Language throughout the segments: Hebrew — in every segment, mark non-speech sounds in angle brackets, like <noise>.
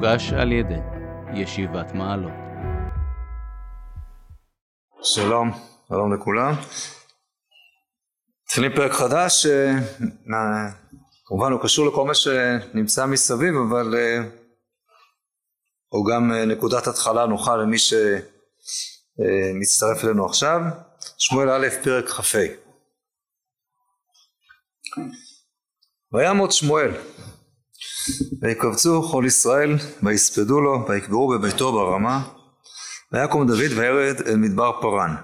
הוגש על ידי ישיבת מעלות. שלום, שלום לכולם. מתחילים פרק חדש, אה, כמובן הוא קשור לכל מה שנמצא מסביב, אבל אה, הוא גם אה, נקודת התחלה נוחה למי שמצטרף אלינו עכשיו. שמואל א', פרק כ"ה. וימות שמואל ויקבצו כל ישראל ויספדו לו ויקברו בביתו ברמה. ויקום דוד וירד אל מדבר פרן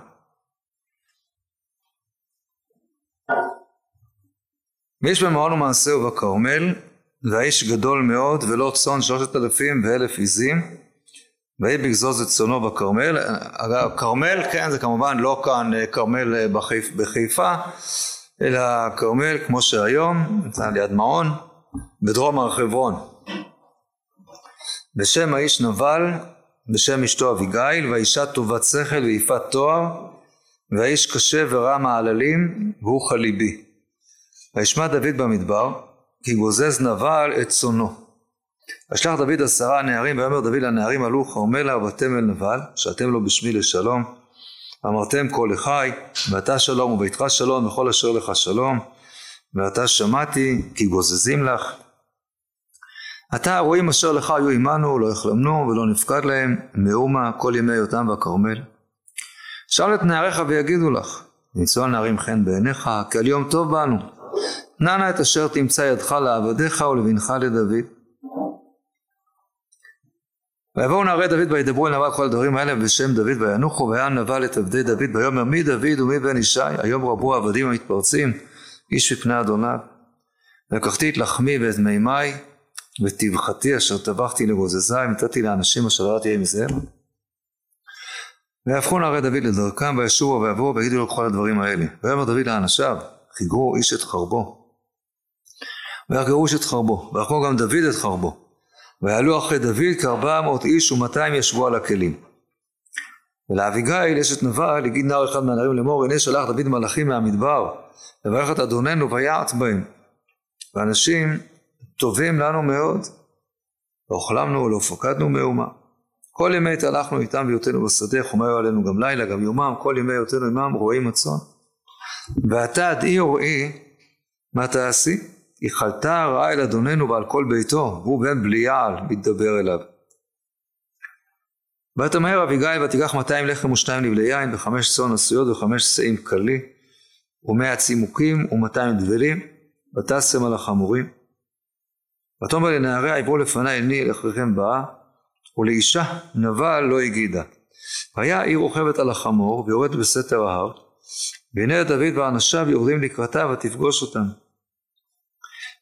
ויש במעון ומעשהו בכרמל והאיש גדול מאוד ולא צאן שלושת אלפים ואלף עזים ויהי בגזוז את צאנו בכרמל. אגב כרמל כן זה כמובן לא כאן כרמל בחיפ, בחיפה אלא כרמל כמו שהיום נמצא ליד מעון בדרום הר חברון. בשם האיש נבל בשם אשתו אביגיל והאישה טובת שכל ויפת תואר והאיש קשה ורע מעללים והוא חליבי. וישמע דוד במדבר כי גוזז נבל את צונו. וישלח דוד עשרה נערים ויאמר דוד לנערים עלו כרמלה ובתם אל נבל שאתם לו בשמי לשלום. אמרתם כה לחי ואתה שלום וביתך שלום וכל אשר לך שלום ועתה שמעתי כי גוזזים לך. עתה הרועים אשר לך היו עמנו לא יחלמנו ולא נפקד להם מאומה כל ימי היותם בכרמל שאל את נעריך ויגידו לך נמצאו הנערים חן בעיניך כי על יום טוב בנו נא נא את אשר תמצא ידך לעבדיך ולבנך לדוד. ויבואו נערי דוד וידברו אל נבל כל הדברים האלה בשם דוד וינוחו והיה נבל את עבדי דוד ויאמר מי דוד ומי בן ישי. היום רבו העבדים המתפרצים איש מפני אדוניו לקחתי את לחמי ואת מימי וטבחתי אשר טבחתי לגוזזי ונתתי לאנשים אשר לא תהיה מזהם ויהפכו נערי דוד לדרכם וישובו ויבואו ויגידו לו כל הדברים האלה. ויאמר דוד לאנשיו חיגרו איש את חרבו. ויחגרו איש את חרבו ויחגרו גם דוד את חרבו. ויעלו אחרי דוד כארבע מאות איש ומאתיים ישבו על הכלים ולאביגיל אשת נבל הגיד נער אחד מהנערים לאמור הנה שלח דוד מלאכים מהמדבר לברך את אדוננו ויעט בהם. ואנשים טובים לנו מאוד לא אוכלמנו ולא פקדנו מאומה. כל ימי התהלכנו איתם בהיותנו בשדה חומר עלינו גם לילה גם יומם כל ימי היותנו עמם רועים הצאן ואתה דעי וראי מה תעשי? היא חלתה הרעה אל אדוננו ועל כל ביתו והוא בן בליעל מתדבר אליו ותמהר אביגיל ותיקח מאתיים לחם ושתיים נבלי יין וחמש צאן עשויות וחמש שאים קלי ומאה צימוקים ומאתיים דבלים ותשם על החמורים. ותאמר לנעריה עברו לפניי עיני אל אחריכם באה ולאישה נבל לא הגידה. והיה עיר רוכבת על החמור ויורדת בסתר ההר והנה דוד ואנשיו יורדים לקראתה ותפגוש אותם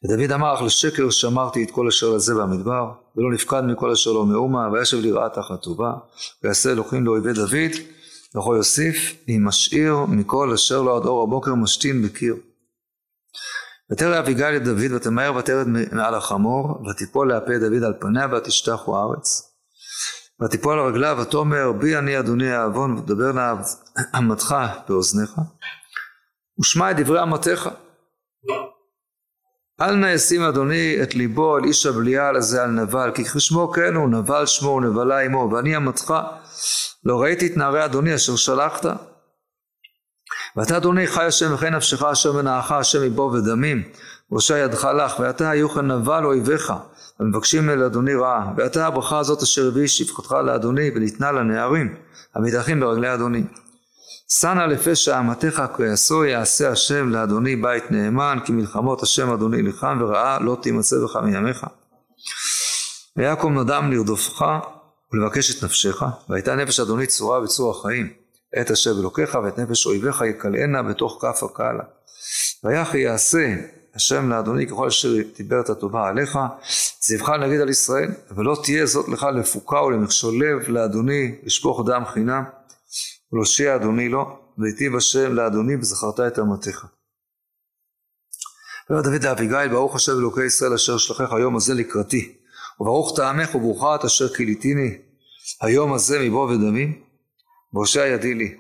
ודוד אמר אך לשקר שמרתי את כל אשר לזה במדבר ולא נפקד מכל אשר לא מאומה וישב לרעה תחת טובה ויעשה אלוקים לאויבי דוד וכה יוסיף אם משאיר מכל אשר לא עד אור הבוקר משתין בקיר. ותרא אביגיל את דוד ותמהר ותרד מעל החמור ותיפול להפי דוד על פניה ותשתחו הארץ. ותיפול על רגליו ותאמר בי אני אדוני העוון ותדבר נא אמתך באוזניך ושמע את דברי אמתך אל נא ישים אדוני את ליבו על איש הבליעל הזה על נבל כי כשמו כן הוא נבל שמו ונבלה עמו ואני אמתך. לא ראיתי את נערי אדוני אשר שלחת. ואתה אדוני חי השם וכן נפשך אשר מנעך השם מבוא ודמים. והושע ידך לך ואתה היו כאן נבל אויביך. המבקשים אל אדוני רעה. ואתה הברכה הזאת אשר הביא שפחתך לאדוני וניתנה לנערים המתארחים ברגלי אדוני שנא לפשע אמתך כי יעשו יעשה השם לאדוני בית נאמן כי מלחמות השם אדוני לכם ורעה לא תימצא בך מימיך. ויקום נדם לרדופך ולבקש את נפשך והייתה נפש אדוני צורה בצור החיים את אשר אלוקיך ואת נפש אויביך יקלענה בתוך כף הקהלה ויחי יעשה השם לאדוני ככל אשר דיבר את הטובה עליך ציווך נגיד על ישראל ולא תהיה זאת לך לפוקה ולמכשול לב לאדוני לשפוך דם חינם ולהושיע אדוני לו והיטיב השם לאדוני וזכרת את אמתך. ואומר דוד לאביגיל ברוך השם אלוקי ישראל אשר שלחך היום הזה לקראתי וברוך טעמך וברוכה את אשר כיליתיני היום הזה מבוא ודמים והושע ידי לי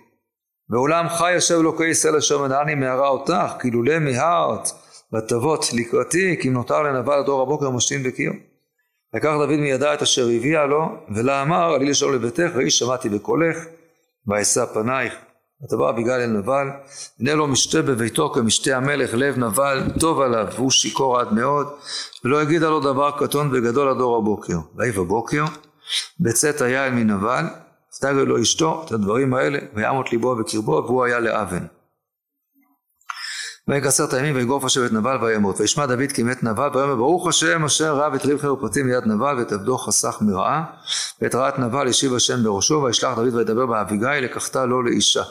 ואולם חי השם אלוקי ישראל אשר מנעני מהרה אותך כי לולא מיהרת ותבות לקראתי כי אם נותר לנבל עד אור הבוקר משתין בקיר לקח דוד מידה את אשר הביאה לו, ולה אמר, עלי לשאול לביתך, ראי שמעתי בקולך, ואשא פנייך. ותבוא אביגל אל נבל, הנה לו משתה בביתו כמשתה המלך, לב נבל, טוב עליו, והוא שיכור עד מאוד, ולא יגידה לו דבר קטון וגדול עד אור הבוקר. ויהי בבוקר, בצאת היין מנבל, ותגל לו אשתו את הדברים האלה, ויעמות ליבו בקרבו, והוא היה לאבן. ויקצר את הימים ויגוף השם את נבל וימות. וישמע דוד כי מת נבל ויאמר ברוך השם אשר רב את ריב חרפתי מיד נבל ואת עבדו חסך מרעה ואת רעת נבל השיב השם בראשו וישלח דוד וידבר באביגיל לקחתה לו לאישה.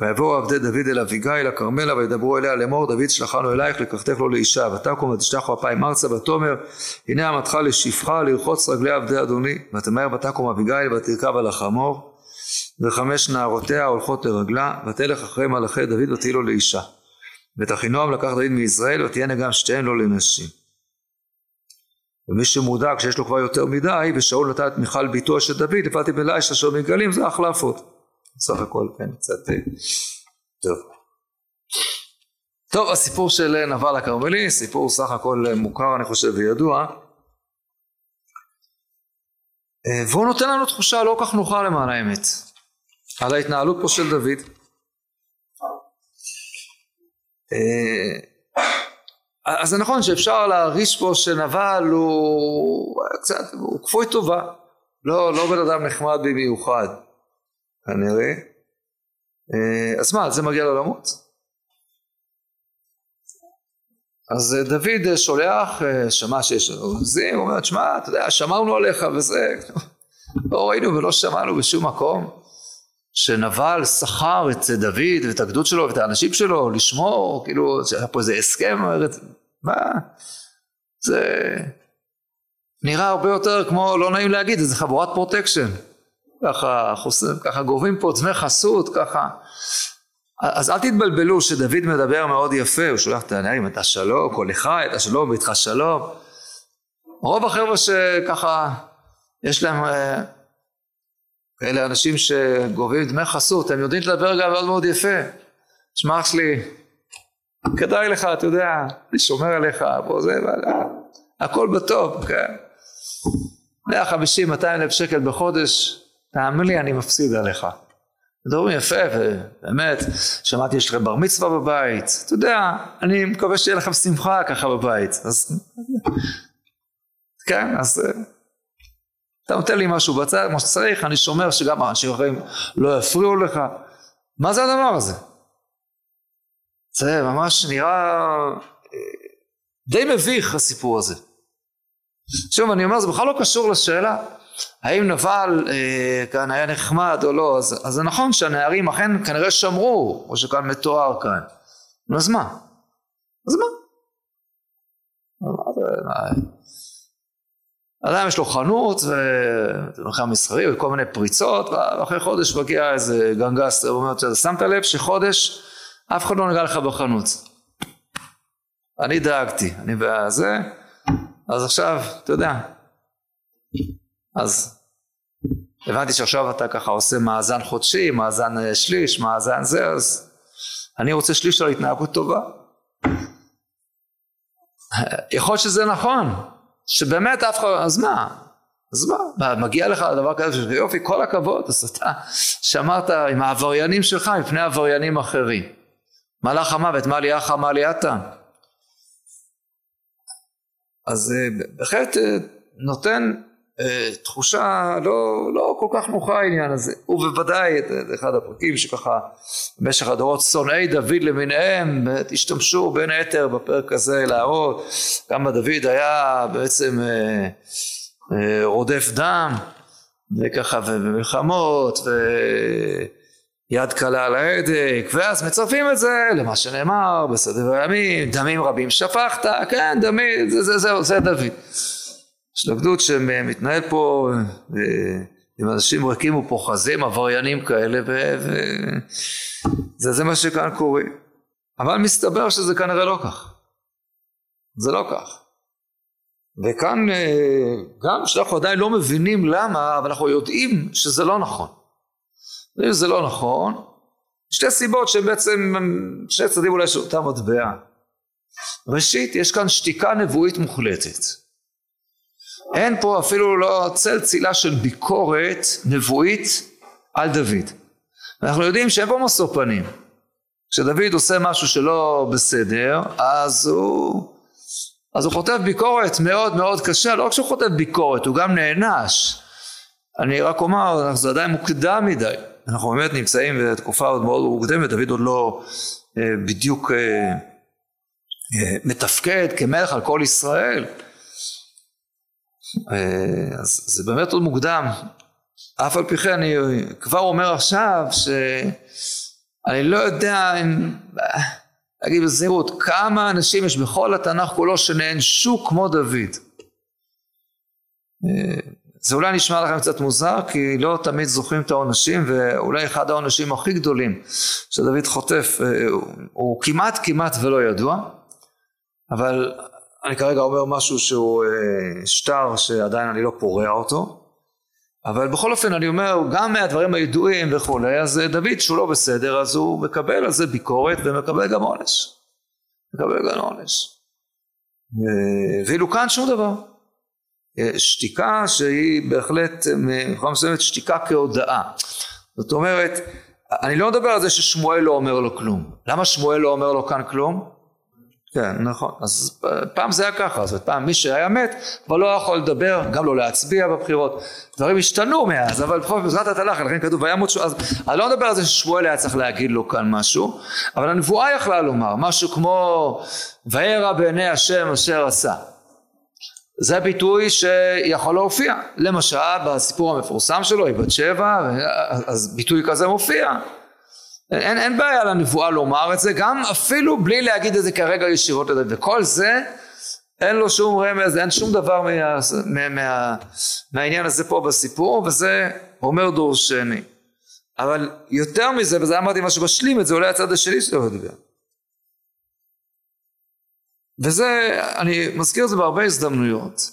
ויבואו עבדי דוד אל אביגיל הכרמלה וידברו אליה לאמור דוד שלחנו אלייך לקחתך לו לאישה ותקום ותשלחו אפיים ארצה ותאמר הנה אמתך לשפחה לרחוץ רגלי עבדי אדוני ותמהר ותקום אביגיל ותרכב על החמור וחמש נערותיה הולכות לרגלה ותלך אחרי מלאכי דוד ותהי לו לאישה ואת אחינועם לקח דוד מישראל ותהיינה גם שתיהן לו לנשים. ומי שמודאג שיש לו כבר יותר מדי ושאול נתן את מיכל ביתו של דוד לפעתי בלילה אשר מגלים זה החלפות. בסך הכל כן קצת אה, טוב. טוב הסיפור של נבל הכרמלי סיפור סך הכל מוכר אני חושב וידוע אה, והוא נותן לנו תחושה לא כך נוחה למען האמת על ההתנהלות פה של דוד אז זה נכון שאפשר להרגיש פה שנבל הוא קצת, הוא כפוי טובה, לא, לא בן אדם נחמד במיוחד, כנראה. אה, אז מה, זה מגיע לו למות? אז דוד שולח, שמע שיש גוזזים, הוא אומר, שמע, אתה יודע, שמרנו עליך וזה, <laughs> לא ראינו ולא שמענו בשום מקום. שנבל שכר את דוד ואת הגדוד שלו ואת האנשים שלו לשמור, כאילו שהיה פה איזה הסכם, מה? זה נראה הרבה יותר כמו, לא נעים להגיד, איזה חבורת פרוטקשן. ככה, חוסם, ככה גובים פה דמי חסות, ככה. אז אל תתבלבלו שדוד מדבר מאוד יפה, הוא שולח את הנערים, את השלום, כל אחד, את השלום ואיתך שלום. רוב החבר'ה שככה, יש להם אה, כאלה אנשים שגובים דמי חסות, הם יודעים לדבר גם מאוד מאוד יפה. שמע אח שלי, כדאי לך, אתה יודע, אני שומר עליך, בוא זה, הכל בטוב, כן? 150, 200 אלף שקל בחודש, תאמין לי, אני מפסיד עליך. מדברים יפה, ובאמת, שמעתי יש לכם בר מצווה בבית, אתה יודע, אני מקווה שיהיה לכם שמחה ככה בבית, אז כן, אז אתה נותן לי משהו בצד, כמו שצריך, אני שומר שגם האנשים אחרים לא יפריעו לך. מה זה הדבר הזה? זה ממש נראה אה, די מביך הסיפור הזה. שוב אני אומר זה בכלל לא קשור לשאלה האם נבל אה, כאן היה נחמד או לא אז, אז זה נכון שהנערים אכן כנראה שמרו כמו שכאן מתואר כאן אז מה? אז מה? אדם יש לו חנות ומחיר מסחרי וכל מיני פריצות ואחרי חודש מגיע איזה גנגסטר ואומר שמת לב שחודש אף אחד לא נגע לך בחנות? אני דאגתי אני בזה. אז עכשיו אתה יודע אז הבנתי שעכשיו אתה ככה עושה מאזן חודשי מאזן אה, שליש מאזן זה אז אני רוצה שליש על התנהגות טובה. <laughs> יכול להיות שזה נכון שבאמת אף אחד, אז מה? אז מה? מגיע לך דבר כזה, יופי, כל הכבוד, אז אתה שמרת עם העבריינים שלך מפני עבריינים אחרים. מלאך המוות, מה ליאך מה ליאתה? אז אה, בהחלט אה, נותן תחושה לא, לא כל כך נוחה העניין הזה. ובוודאי, זה אחד הפרקים שככה במשך הדורות שונאי דוד למיניהם השתמשו בין היתר בפרק הזה להראות כמה דוד היה בעצם אה, אה, רודף דם וככה ובמלחמות ויד קלה על ההדק ואז מצרפים את זה למה שנאמר בסדר הימים דמים רבים שפכת כן דמים זה, זה, זה, זה דוד של הגדוד שמתנהל פה עם אנשים ריקים ופוחזים, עבריינים כאלה, וזה מה שכאן קורה. אבל מסתבר שזה כנראה לא כך. זה לא כך. וכאן אה, גם שאנחנו עדיין לא מבינים למה, אבל אנחנו יודעים שזה לא נכון. אם זה לא נכון, שתי סיבות שהן בעצם שני צדדים אולי של אותה מטבע. ראשית, יש כאן שתיקה נבואית מוחלטת. אין פה אפילו לא צל צילה של ביקורת נבואית על דוד. אנחנו יודעים שאין פה משוא פנים. כשדוד עושה משהו שלא בסדר, אז הוא, אז הוא חוטף ביקורת מאוד מאוד קשה, לא רק שהוא חוטף ביקורת, הוא גם נענש. אני רק אומר, זה עדיין מוקדם מדי. אנחנו באמת נמצאים בתקופה עוד מאוד מוקדמת, דוד עוד לא אה, בדיוק אה, אה, מתפקד כמלך על כל ישראל. אה, אז זה באמת עוד מוקדם. אף על פי כן אני כבר אומר עכשיו שאני לא יודע אם, להגיד בזהירות, כמה אנשים יש בכל התנ"ך כולו שנענשו כמו דוד. אה, זה אולי נשמע לכם קצת מוזר, כי לא תמיד זוכרים את העונשים, ואולי אחד העונשים הכי גדולים שדוד חוטף אה, הוא כמעט כמעט ולא ידוע, אבל אני כרגע אומר משהו שהוא אה, שטר שעדיין אני לא פורע אותו, אבל בכל אופן אני אומר גם מהדברים הידועים וכולי, אז דוד שהוא לא בסדר אז הוא מקבל על זה ביקורת ומקבל גם עונש. מקבל גם עונש. אה, ואילו כאן שום דבר. אה, שתיקה שהיא בהחלט מבחינה מסוימת שתיקה כהודאה. זאת אומרת, אני לא מדבר על זה ששמואל לא אומר לו כלום. למה שמואל לא אומר לו כאן כלום? כן, נכון. אז פעם זה היה ככה, אז פעם מי שהיה מת כבר לא יכול לדבר, גם לא להצביע בבחירות. דברים השתנו מאז, אבל בכל זאת התנ"ך, לכן כתוב וימות שמואל, אז אני לא מדבר על זה ששמואל היה צריך להגיד לו כאן משהו, אבל הנבואה יכלה לומר, משהו כמו וירא בעיני השם אשר עשה. זה ביטוי שיכול להופיע. למשל בסיפור המפורסם שלו, היא בת שבע, אז ביטוי כזה מופיע. אין, אין בעיה לנבואה לומר את זה, גם אפילו בלי להגיד את זה כרגע ישירות לדוד. וכל זה, אין לו שום רמז, אין שום דבר מה, מה, מה, מהעניין הזה פה בסיפור, וזה אומר דורשני. אבל יותר מזה, וזה אמרתי מה שמשלים את זה, אולי הצד השני שלו לדבר. וזה, אני מזכיר את זה בהרבה הזדמנויות.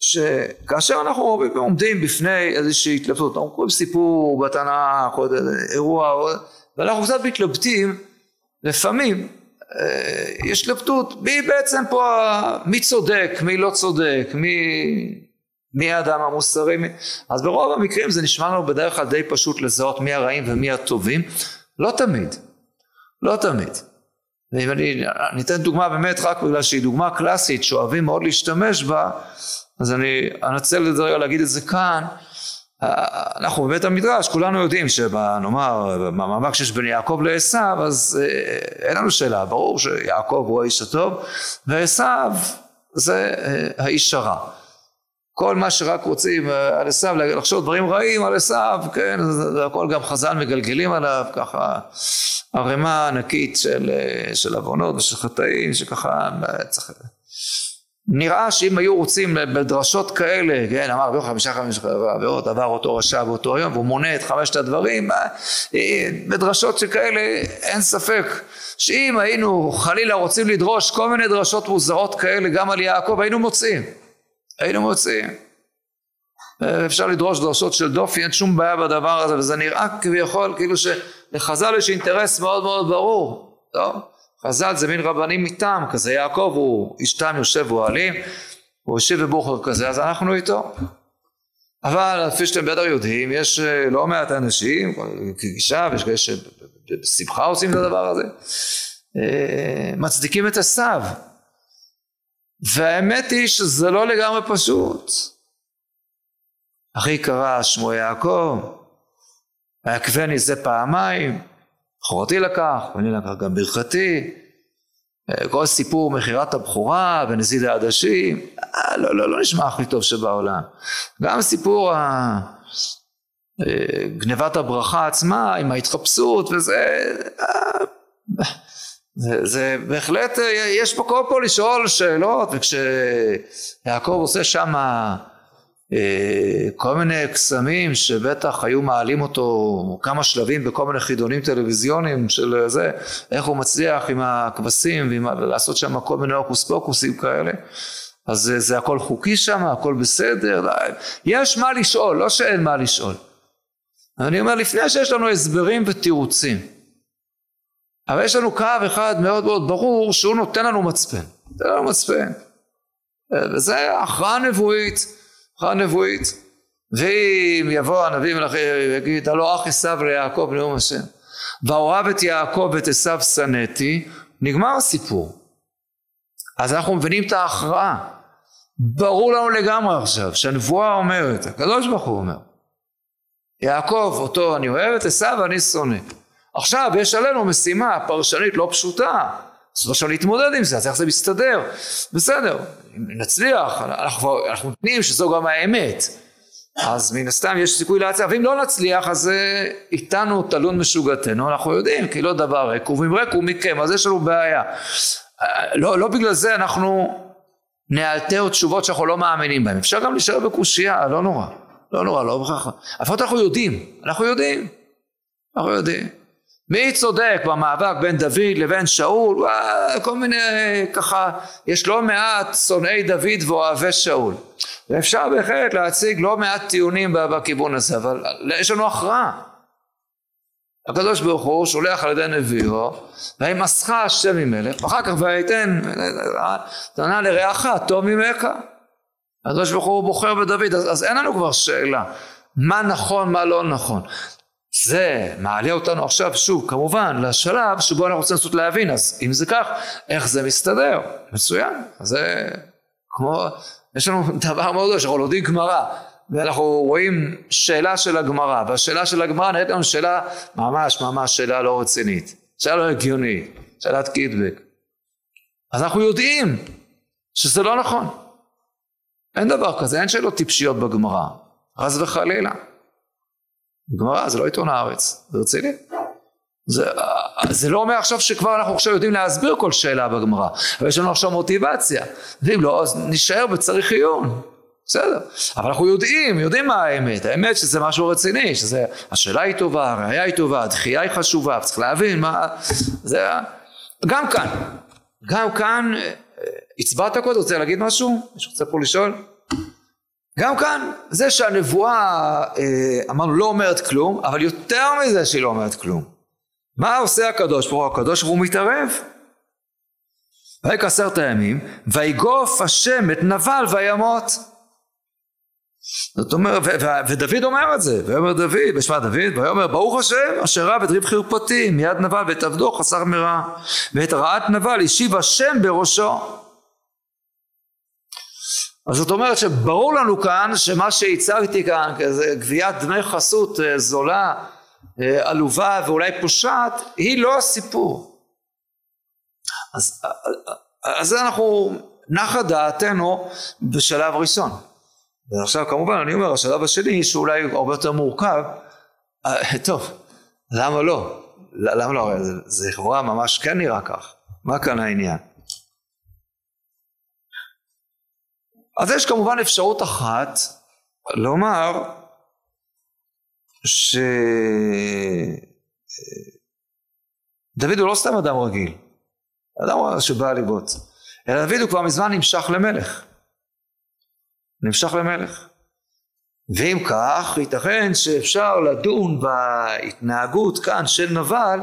שכאשר אנחנו עומדים בפני איזושהי התלבטות, אנחנו קוראים סיפור בתנ"ך או אירוע, ואנחנו קצת מתלבטים, לפעמים אה, יש התלבטות מי בעצם פה, מי צודק, מי לא צודק, מי, מי האדם המוסרי, מי... אז ברוב המקרים זה נשמע לנו בדרך כלל די פשוט לזהות מי הרעים ומי הטובים, לא תמיד, לא תמיד. ואם אני אתן דוגמה באמת רק בגלל שהיא דוגמה קלאסית שאוהבים מאוד להשתמש בה, אז אני אנצל את זה רגע להגיד את זה כאן. אנחנו בבית המדרש כולנו יודעים שנאמר במאבק שיש בין יעקב לעשו אז אה, אין לנו שאלה ברור שיעקב הוא האיש הטוב ועשו זה אה, האיש הרע כל מה שרק רוצים אה, על עשו לחשוב דברים רעים על עשו כן זה הכל גם חז"ל מגלגלים עליו ככה ערימה ענקית של עוונות ושל חטאים שככה צריך נראה שאם היו רוצים בדרשות כאלה, כן, אמר רבי חמישה חמישה עבירות, עבר אותו רשע באותו יום, והוא מונה את חמשת הדברים, אה, בדרשות שכאלה אין ספק שאם היינו חלילה רוצים לדרוש כל מיני דרשות מוזרות כאלה גם על יעקב, היינו מוצאים, היינו מוצאים. אפשר לדרוש דרשות של דופי, אין שום בעיה בדבר הזה, וזה נראה כביכול כאילו שלחז"ל יש אינטרס מאוד מאוד ברור, טוב? חז"ל זה מין רבנים מטעם כזה, יעקב הוא איש תם יושב אוהלים, הוא יושב בבוכר כזה, אז אנחנו איתו. אבל כפי שאתם בטח יודעים, יש אה, לא מעט אנשים, כגישה, ויש כאלה שבשמחה עושים את הדבר הזה, אה, מצדיקים את הסב. והאמת היא שזה לא לגמרי פשוט. אחי קרא שמו יעקב, ויעקבני זה פעמיים, בכורתי לקח, ואני לקח גם ברכתי, כל סיפור מכירת הבכורה ונזיד העדשים, אה, לא, לא, לא נשמע הכי טוב שבעולם. גם סיפור ה... אה, גנבת הברכה עצמה עם ההתחפשות וזה, אה, זה, זה בהחלט, יש פה כל פה לשאול שאלות וכשיעקב עושה שמה אה, כל מיני קסמים שבטח היו מעלים אותו כמה שלבים בכל מיני חידונים טלוויזיוניים של זה, איך הוא מצליח עם הכבשים ולעשות שם כל מיני הוקוס פוקוסים כאלה. אז זה, זה הכל חוקי שם, הכל בסדר, יש מה לשאול, לא שאין מה לשאול. אני אומר לפני שיש לנו הסברים ותירוצים. אבל יש לנו קו אחד מאוד מאוד ברור שהוא נותן לנו מצפן. נותן לנו מצפן. וזה הכרעה נבואית, הכרעה נבואית. ואם יבוא הנביא מלאכי ויגיד הלא אח עשיו ליעקב נאום השם. ואוהב את יעקב ואת עשיו שנאתי נגמר הסיפור. אז אנחנו מבינים את ההכרעה. ברור לנו לגמרי עכשיו שהנבואה אומרת הקדוש ברוך הוא אומר יעקב אותו אני אוהב את עשיו אני שונא. עכשיו יש עלינו משימה פרשנית לא פשוטה אז עכשיו להתמודד עם זה, אז איך זה מסתדר? בסדר, אם נצליח, אנחנו, אנחנו נותנים שזו גם האמת. אז מן הסתם יש סיכוי להצליח, ואם לא נצליח אז uh, איתנו תלון משוגתנו, אנחנו יודעים כי לא דבר ריק, ואם ריק הוא מכם, אז יש לנו בעיה. Uh, לא, לא בגלל זה אנחנו נאלתר תשובות שאנחנו לא מאמינים בהן, אפשר גם להישאר בקושייה, לא נורא, לא נורא, לא בכך, לפחות אנחנו יודעים, אנחנו יודעים, אנחנו יודעים. מי צודק במאבק בין דוד לבין שאול? כל מיני ככה, יש לא מעט שונאי דוד ואוהבי שאול. ואפשר בהחלט להציג לא מעט טיעונים בכיוון הזה, אבל יש לנו הכרעה. הקדוש ברוך הוא שולח על ידי נביאו, וימסך השם ממלך, ואחר כך ויתן, תנה לרעך טוב ממך. הקדוש ברוך הוא בוחר בדוד, אז, אז אין לנו כבר שאלה מה נכון, מה לא נכון. זה מעלה אותנו עכשיו שוב כמובן לשלב שבו אנחנו רוצים לנסות להבין אז אם זה כך איך זה מסתדר? מצוין. זה כמו יש לנו <laughs> דבר מאוד גדול שאנחנו לומדים גמרא ואנחנו רואים שאלה של הגמרא והשאלה של הגמרא נראית לנו שאלה ממש ממש שאלה לא רצינית. שאלה לא הגיונית. שאלת קידבק. אז אנחנו יודעים שזה לא נכון. אין דבר כזה אין שאלות טיפשיות בגמרא חס וחלילה גמרא זה לא עיתון הארץ, זה רציני. זה, זה לא אומר עכשיו שכבר אנחנו עכשיו יודעים להסביר כל שאלה בגמרא, אבל יש לנו עכשיו מוטיבציה, ואם לא אז נשאר בצריך עיון, בסדר, אבל אנחנו יודעים, יודעים מה האמת, האמת שזה משהו רציני, שזה, השאלה היא טובה, הראייה היא טובה, הדחייה היא חשובה, צריך להבין מה, זה, גם כאן, גם כאן, אה, הצבעת קודם, רוצה להגיד משהו? מישהו רוצה פה לשאול? גם כאן, זה שהנבואה, אה, אמרנו, לא אומרת כלום, אבל יותר מזה שהיא לא אומרת כלום. מה עושה הקדוש ברוך הוא? הקדוש ברוך הוא מתערב. ויק עשרת הימים, ויגוף השם את נבל וימות. זאת אומרת, ודוד אומר את זה, ויאמר דוד, בשמה דוד, ויאמר ברוך השם אשר רב את ריב חרפתי מיד נבל ואת עבדו חסר מרע ואת רעת נבל השיב השם בראשו אז זאת אומרת שברור לנו כאן שמה שהצגתי כאן כזה גביית דמי חסות אה, זולה, אה, עלובה ואולי פושעת היא לא הסיפור. אז, אה, אז אנחנו נחה דעתנו בשלב ראשון. ועכשיו כמובן אני אומר השלב השני שאולי הוא הרבה יותר מורכב, טוב למה לא? למה לא? זה לכאורה ממש כן נראה כך. מה כאן העניין? אז יש כמובן אפשרות אחת לומר שדוד הוא לא סתם אדם רגיל, אדם שבא לבעוט, אלא דוד הוא כבר מזמן נמשך למלך, נמשך למלך. ואם כך, ייתכן שאפשר לדון בהתנהגות כאן של נבל,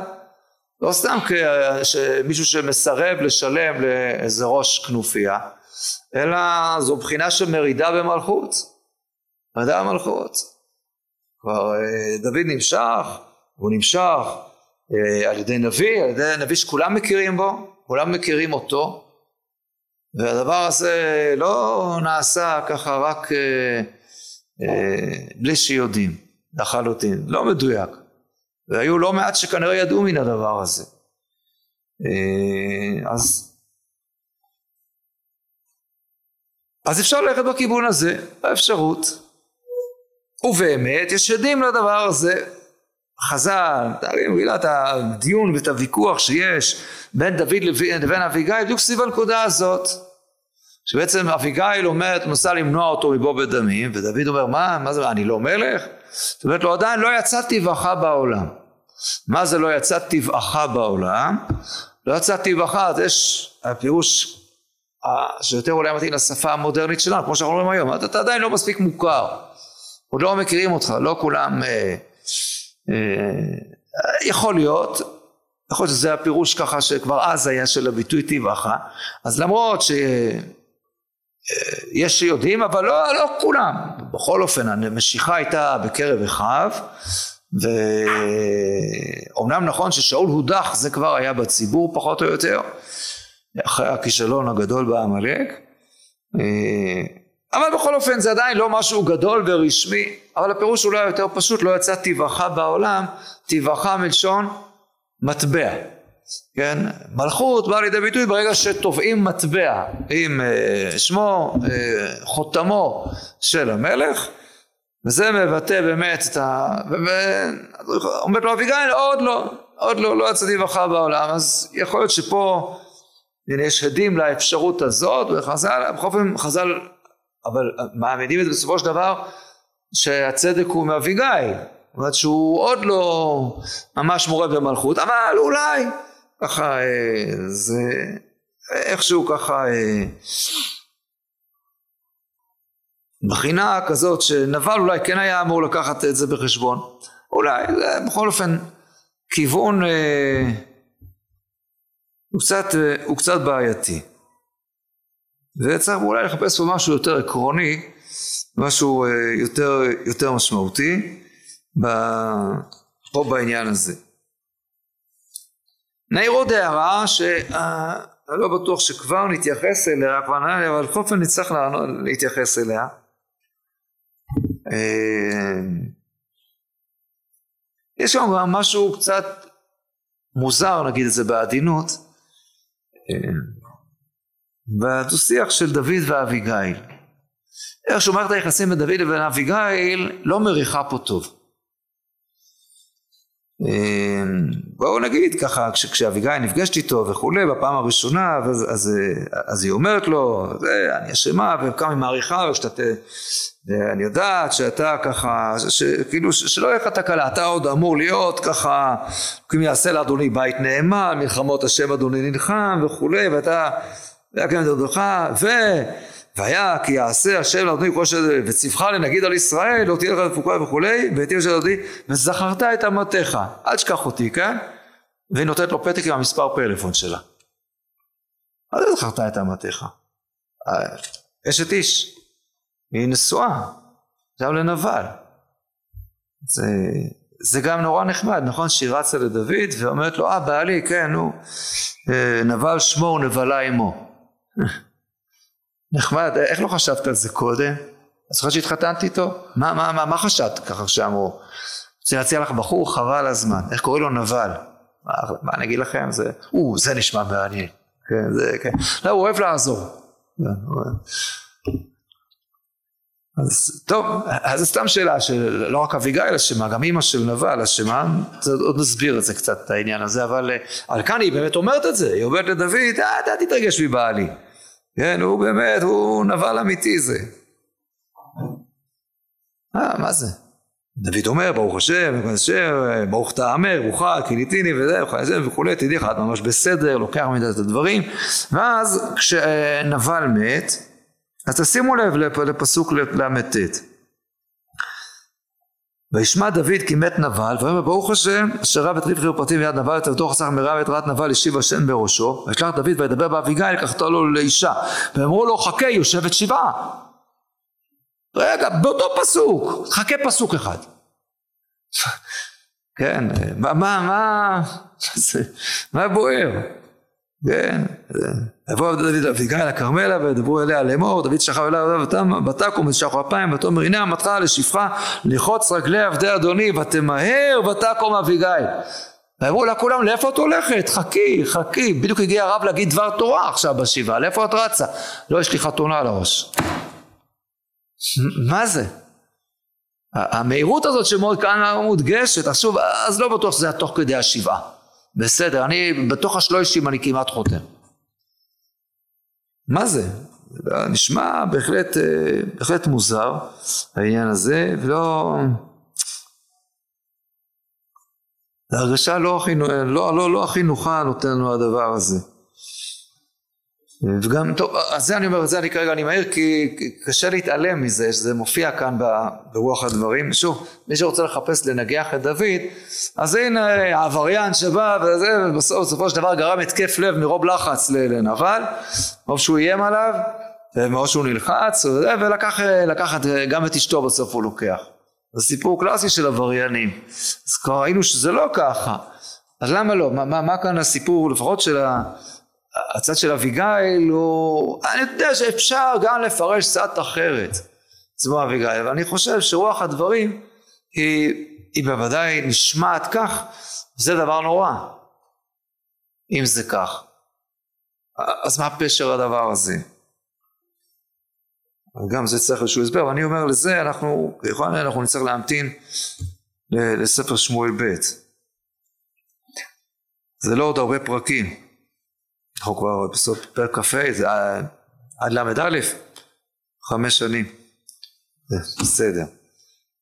לא סתם כמישהו שמסרב לשלם לאיזה ראש כנופיה, אלא זו בחינה של מרידה במלכות, מרידה במלכות. כבר אה, דוד נמשך, הוא נמשך אה, על ידי נביא, על ידי נביא שכולם מכירים בו, כולם מכירים אותו, והדבר הזה לא נעשה ככה רק אה, בלי שיודעים לחלוטין, לא מדויק. והיו לא מעט שכנראה ידעו מן הדבר הזה. אז אז אפשר ללכת בכיוון הזה, האפשרות. ובאמת יש עדים לדבר הזה. חז"ל, תארים מגילת הדיון ואת הוויכוח שיש בין דוד לבין אביגיל, בדיוק סביב הנקודה הזאת. שבעצם אביגיל אומרת, מנסה למנוע אותו מבוא בדמים, ודוד אומר, מה, מה זה, אני לא מלך? זאת אומרת לו, עדיין לא יצא טבעך בעולם. מה זה לא יצא טבעך בעולם? לא יצא טבעך, אז יש, הפירוש שיותר אולי מתאים לשפה המודרנית שלנו, כמו שאנחנו רואים היום, אתה, אתה עדיין לא מספיק מוכר, עוד לא מכירים אותך, לא כולם, אה, אה, יכול להיות, יכול להיות שזה הפירוש ככה שכבר אז היה של הביטוי טבעך, אז למרות יש שיודעים, אבל לא, לא כולם. בכל אופן, המשיכה הייתה בקרב אחיו, ואומנם נכון ששאול הודח, זה כבר היה בציבור פחות או יותר, אחרי הכישלון הגדול בעמלק. אבל בכל אופן זה עדיין לא משהו גדול ורשמי, אבל הפירוש אולי יותר פשוט, לא יצא טבעך בעולם, טבעך מלשון מטבע. כן? מלכות באה לידי ביטוי ברגע שתובעים מטבע עם uh, שמו, uh, חותמו של המלך וזה מבטא באמת את ה... ואומרת לו אביגיל עוד לא, עוד לא, לא יצאתי בך בעולם אז יכול להיות שפה יש הדים לאפשרות הזאת וחז"ל, בכל אופן חז"ל אבל מעמידים את זה בסופו של דבר שהצדק הוא מאביגיל. זאת אומרת שהוא עוד לא ממש מורה במלכות אבל אולי ככה אה, זה איכשהו ככה אה, בחינה כזאת שנבל אולי כן היה אמור לקחת את זה בחשבון. אולי בכל אופן כיוון אה, הוא קצת, הוא קצת בעייתי. וצריך אולי לחפש פה משהו יותר עקרוני משהו יותר, יותר משמעותי פה בעניין הזה. נעיר עוד הערה שאני לא בטוח שכבר נתייחס אליה, כבר נראה אבל בכל אופן נצטרך להתייחס אליה. אה, יש שם משהו קצת מוזר נגיד את זה בעדינות אה, בדו שיח של דוד ואביגיל. איך מערכת היחסים בין דוד לבין אביגיל לא מריחה פה טוב. אמ, בואו נגיד ככה כש, כשאביגיל נפגשת איתו וכולי בפעם הראשונה אז, אז, אז היא אומרת לו זה, אני אשמה וכמה היא מעריכה ושאתה ואני יודעת שאתה ככה ש, כאילו ש, שלא יהיה לך תקלה אתה עוד אמור להיות ככה אם יעשה לאדוני בית נאמן מלחמות השם אדוני נלחם וכולי ואתה והקם את ידך ו... והיה כי יעשה השם לאדוני כל אשר וציווך לנגיד על ישראל לא תהיה לך תפוקה וכולי ותהיה של אדוני וזכרת את אמתיך אל תשכח אותי כן? והיא נותנת לו פתק עם המספר פלאפון שלה. אל זכרת את אמתיך אשת איש. היא נשואה. עכשיו לנבל. זה, זה גם נורא נחמד נכון? שהיא רצה לדוד ואומרת לו אה בעלי כן נו אה, נבל שמו ונבלה עמו נחמד, איך לא חשבת על זה קודם? את זוכרת שהתחתנתי איתו? מה, מה, מה, מה חשבת ככה שאמרו? רוצה להציע לך בחור חבל הזמן, איך קוראים לו נבל? מה, מה אני אגיד לכם? זה, או, זה נשמע מעניין. כן, זה, כן. לא, הוא אוהב לעזור. אז טוב, אז זו סתם שאלה שלא רק אביגיל אשמה, גם אימא של נבל אשמה, עוד נסביר את זה קצת, את העניין הזה, אבל, אבל כאן היא באמת אומרת את זה, היא אומרת לדוד, אה, אתה תתרגש מבעלי. כן, הוא באמת, הוא נבל אמיתי זה. אה, מה זה? דוד אומר, ברוך השם, ברוך השם, ברוך תאמר, רוחה, כיניתיני וזה, וכולי, תדעי לך, את ממש בסדר, לוקח מידת את הדברים, ואז כשנבל מת, אז תשימו לב לפסוק ל"ט. וישמע דוד כי מת נבל, ויאמר ברוך השם אשר רב את ריב חרפתי מיד נבל את בתוך חסך מרב את רעת נבל השיב השם בראשו. וישלח דוד וידבר באביגיל לקחתו לו לאישה. ואמרו לו חכה יושבת שבעה. רגע באותו פסוק חכה פסוק אחד. <laughs> כן מה מה מה מה בוער כן, יבוא דוד אביגיל לכרמלה וידברו אליה לאמור דוד שכב אליה ותקום ותשחו אפיים ותאמר הנה אמתך לשפחה לחוץ רגלי עבדי אדוני ותמהר ותקום אביגיל. ואמרו לה כולם לאיפה את הולכת? חכי חכי. בדיוק הגיע הרב להגיד דבר תורה עכשיו בשבעה לאיפה את רצה? לא יש לי חתונה על הראש. מה זה? המהירות הזאת שמאוד כאן מודגשת. עכשיו אז לא בטוח שזה היה תוך כדי השבעה בסדר, אני בתוך השלושים אני כמעט חותם. מה זה? נשמע בהחלט, אה, בהחלט מוזר העניין הזה, ולא... ההרגשה לא הכי, לא, לא, לא הכי נוחה נותן לנו הדבר הזה. וגם, טוב, אז זה אני אומר, את זה אני כרגע אני מעיר כי קשה להתעלם מזה, שזה מופיע כאן ברוח הדברים. שוב, מי שרוצה לחפש לנגח את דוד, אז הנה העבריין שבא וזה, ובסוף בסופו של דבר גרם התקף לב מרוב לחץ לנבל, רוב שהוא איים עליו, ומאוד שהוא נלחץ, ולקח גם את אשתו בסוף הוא לוקח. זה סיפור קלאסי של עבריינים. אז כבר ראינו שזה לא ככה. אז למה לא? מה, מה, מה כאן הסיפור, לפחות של הצד של אביגיל, הוא... אני יודע שאפשר גם לפרש קצת אחרת. עצמו אביגיל, אבל אני חושב שרוח הדברים היא, היא בוודאי נשמעת כך, וזה דבר נורא. אם זה כך. אז מה פשר הדבר הזה? גם זה צריך איזשהו הסבר, ואני אומר לזה אנחנו, ככל הנראה אנחנו נצטרך להמתין לספר שמואל ב'. זה לא עוד הרבה פרקים. אנחנו כבר בסוף פרק כ"ה, זה עד ל"א, חמש שנים. בסדר,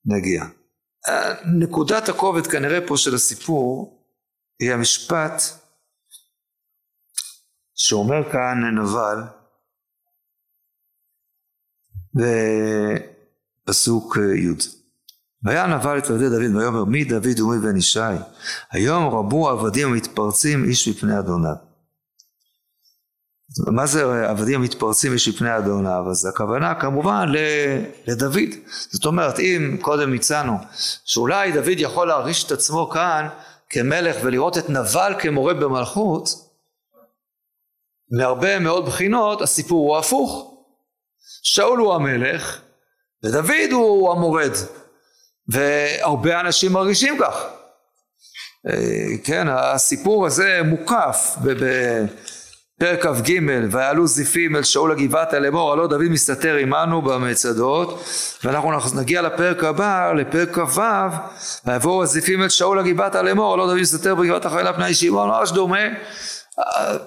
נגיע. נקודת הכובד כנראה פה של הסיפור היא המשפט שאומר כאן נבל בפסוק י' והיה נבל את עבדי דוד ויאמר מי דוד ומי בן ישי היום רבו עבדים המתפרצים איש מפני אדוניו מה זה עבדים המתפרצים איש מפני אדוניו? אז הכוונה כמובן לדוד. זאת אומרת, אם קודם הצענו שאולי דוד יכול להרגיש את עצמו כאן כמלך ולראות את נבל כמורה במלכות, מהרבה מאוד בחינות הסיפור הוא הפוך. שאול הוא המלך ודוד הוא המורד והרבה אנשים מרגישים כך. אה, כן, הסיפור הזה מוקף בפרק כ"ג ויעלו זיפים אל שאול הגבעתה לאמור הלא דוד מסתתר עמנו במצדות. ואנחנו נגיע לפרק הבא לפרק כ"ו ויבואו הזיפים אל שאול הגבעתה לאמור הלא דוד מסתתר בגבעת החיילה פני שמעון ממש דומה.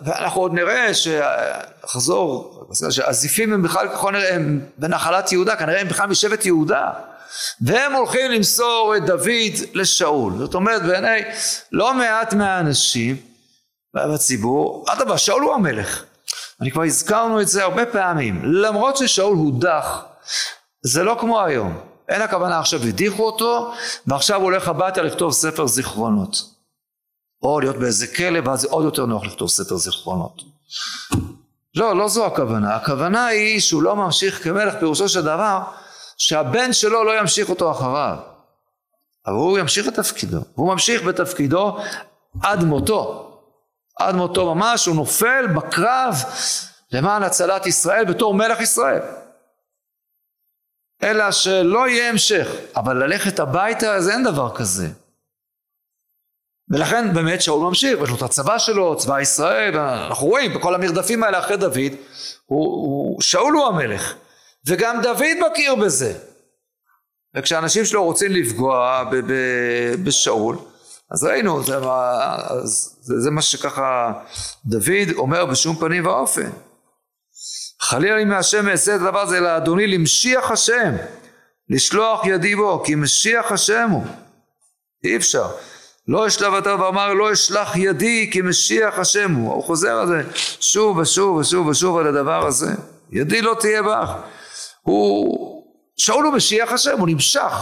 ואנחנו עוד נראה שנחזור שהזיפים הם בכלל ככל נראה הם בנחלת יהודה כנראה הם בכלל משבט יהודה. והם הולכים למסור את דוד לשאול. זאת אומרת בעיני לא מעט מהאנשים בציבור אדרבה שאול הוא המלך אני כבר הזכרנו את זה הרבה פעמים למרות ששאול הודח זה לא כמו היום אין הכוונה עכשיו הדיחו אותו ועכשיו הוא הולך הביתה לכתוב ספר זיכרונות או להיות באיזה כלא ואז זה עוד יותר נוח לכתוב ספר זיכרונות. לא, לא זו הכוונה. הכוונה היא שהוא לא ממשיך כמלך פירושו של דבר שהבן שלו לא ימשיך אותו אחריו. אבל הוא ימשיך את תפקידו. הוא ממשיך בתפקידו עד מותו. עד מותו ממש, הוא נופל בקרב למען הצלת ישראל בתור מלך ישראל. אלא שלא יהיה המשך. אבל ללכת הביתה אז אין דבר כזה. ולכן באמת שאול ממשיך, יש לו את הצבא שלו, צבא ישראל, אנחנו רואים בכל המרדפים האלה אחרי דוד, הוא, הוא, שאול הוא המלך, וגם דוד מכיר בזה. וכשאנשים שלו רוצים לפגוע ב, ב, בשאול, אז ראינו, זה, זה, זה מה שככה דוד אומר בשום פנים ואופן. חלילה לי מהשם אעשה את הדבר הזה, אלא אדוני למשיח השם, לשלוח ידי בו, כי משיח השם הוא. אי אפשר. לא אשלב אתה ואמר לא אשלח ידי כי משיח השם הוא. הוא חוזר על זה שוב ושוב ושוב ושוב על הדבר הזה. ידי לא תהיה בך. הוא, שאול הוא משיח השם, הוא נמשך.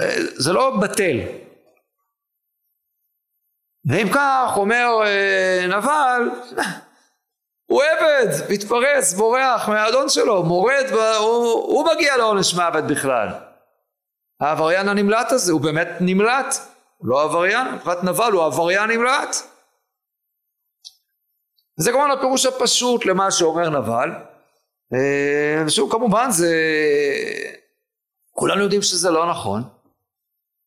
אה, זה לא בטל. ואם כך אומר אה, נבל, <laughs> הוא עבד, מתפרץ, בורח מהאדון שלו, מורד, הוא, הוא מגיע לעונש מוות בכלל. העבריין הנמלט הזה, הוא באמת נמלט. הוא לא עבריין, מבחינת נבל הוא עבריין נמלט. וזה כמובן הפירוש הפשוט למה שאומר נבל. אה, ושוב כמובן זה, כולנו יודעים שזה לא נכון.